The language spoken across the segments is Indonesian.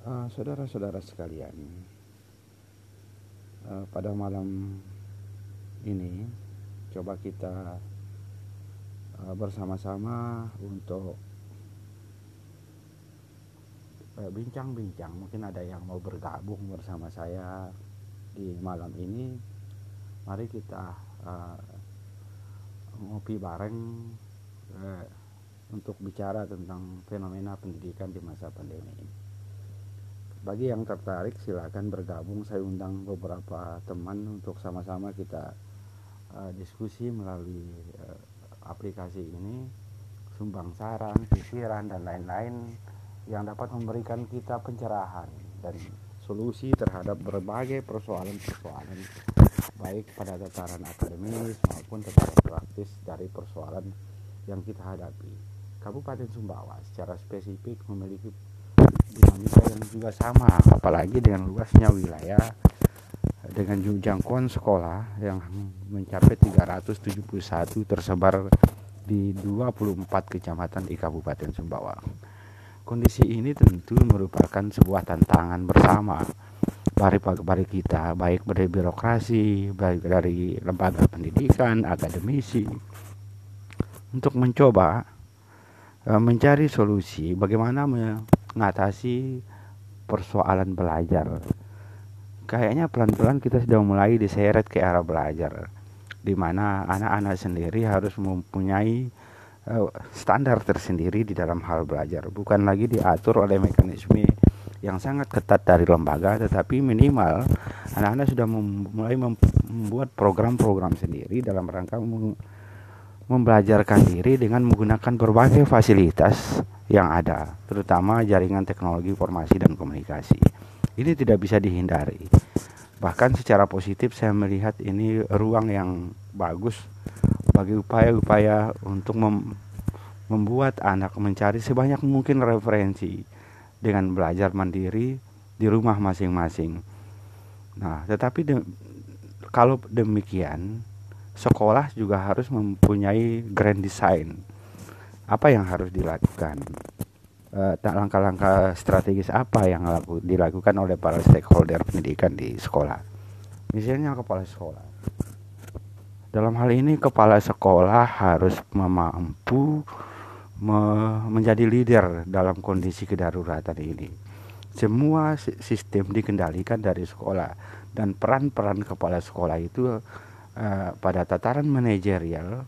Uh, saudara-saudara sekalian, uh, pada malam ini coba kita uh, bersama-sama untuk bincang-bincang. Mungkin ada yang mau bergabung bersama saya di malam ini. Mari kita uh, ngopi bareng uh, untuk bicara tentang fenomena pendidikan di masa pandemi ini. Bagi yang tertarik silakan bergabung. Saya undang beberapa teman untuk sama-sama kita uh, diskusi melalui uh, aplikasi ini, sumbang saran, pikiran dan lain-lain yang dapat memberikan kita pencerahan dan solusi terhadap berbagai persoalan-persoalan baik pada tataran akademis maupun tataran praktis dari persoalan yang kita hadapi. Kabupaten Sumbawa secara spesifik memiliki dinamika yang juga sama apalagi dengan luasnya wilayah dengan jangkauan sekolah yang mencapai 371 tersebar di 24 kecamatan di Kabupaten Sumbawa. Kondisi ini tentu merupakan sebuah tantangan bersama bagi kita, baik dari birokrasi, baik dari lembaga pendidikan, akademisi, untuk mencoba eh, mencari solusi bagaimana mengatasi persoalan belajar. Kayaknya pelan-pelan kita sudah mulai diseret ke arah belajar, di mana anak-anak sendiri harus mempunyai uh, standar tersendiri di dalam hal belajar, bukan lagi diatur oleh mekanisme yang sangat ketat dari lembaga, tetapi minimal anak-anak sudah mulai membuat program-program sendiri dalam rangka membelajarkan diri dengan menggunakan berbagai fasilitas yang ada, terutama jaringan teknologi informasi dan komunikasi. Ini tidak bisa dihindari. Bahkan secara positif saya melihat ini ruang yang bagus bagi upaya-upaya untuk mem membuat anak mencari sebanyak mungkin referensi dengan belajar mandiri di rumah masing-masing. Nah, tetapi de kalau demikian, sekolah juga harus mempunyai grand design apa yang harus dilakukan? Eh, langkah-langkah strategis apa yang dilakukan oleh para stakeholder pendidikan di sekolah? Misalnya kepala sekolah. Dalam hal ini kepala sekolah harus mampu me menjadi leader dalam kondisi kedaruratan ini. Semua sistem dikendalikan dari sekolah dan peran-peran kepala sekolah itu uh, pada tataran manajerial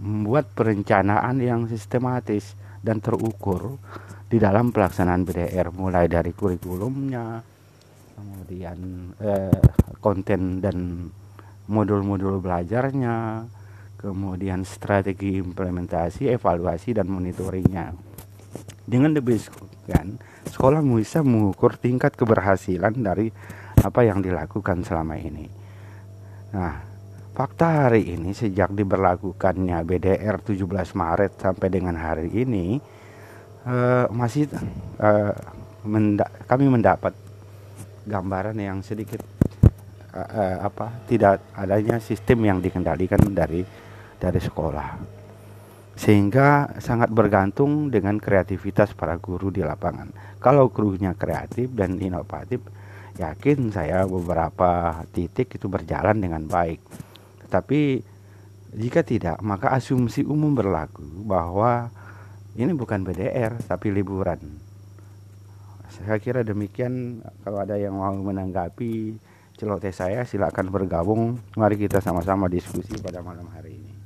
membuat perencanaan yang sistematis dan terukur di dalam pelaksanaan BDR mulai dari kurikulumnya kemudian eh, konten dan modul-modul belajarnya kemudian strategi implementasi evaluasi dan monitoringnya. Dengan demikian sekolah bisa mengukur tingkat keberhasilan dari apa yang dilakukan selama ini. Nah Fakta hari ini sejak diberlakukannya BDR 17 Maret sampai dengan hari ini uh, masih uh, menda kami mendapat gambaran yang sedikit uh, uh, apa tidak adanya sistem yang dikendalikan dari dari sekolah sehingga sangat bergantung dengan kreativitas para guru di lapangan. Kalau gurunya kreatif dan inovatif, yakin saya beberapa titik itu berjalan dengan baik tapi jika tidak, maka asumsi umum berlaku bahwa ini bukan BDR tapi liburan. Saya kira demikian. Kalau ada yang mau menanggapi celoteh saya, silakan bergabung. Mari kita sama-sama diskusi pada malam hari ini.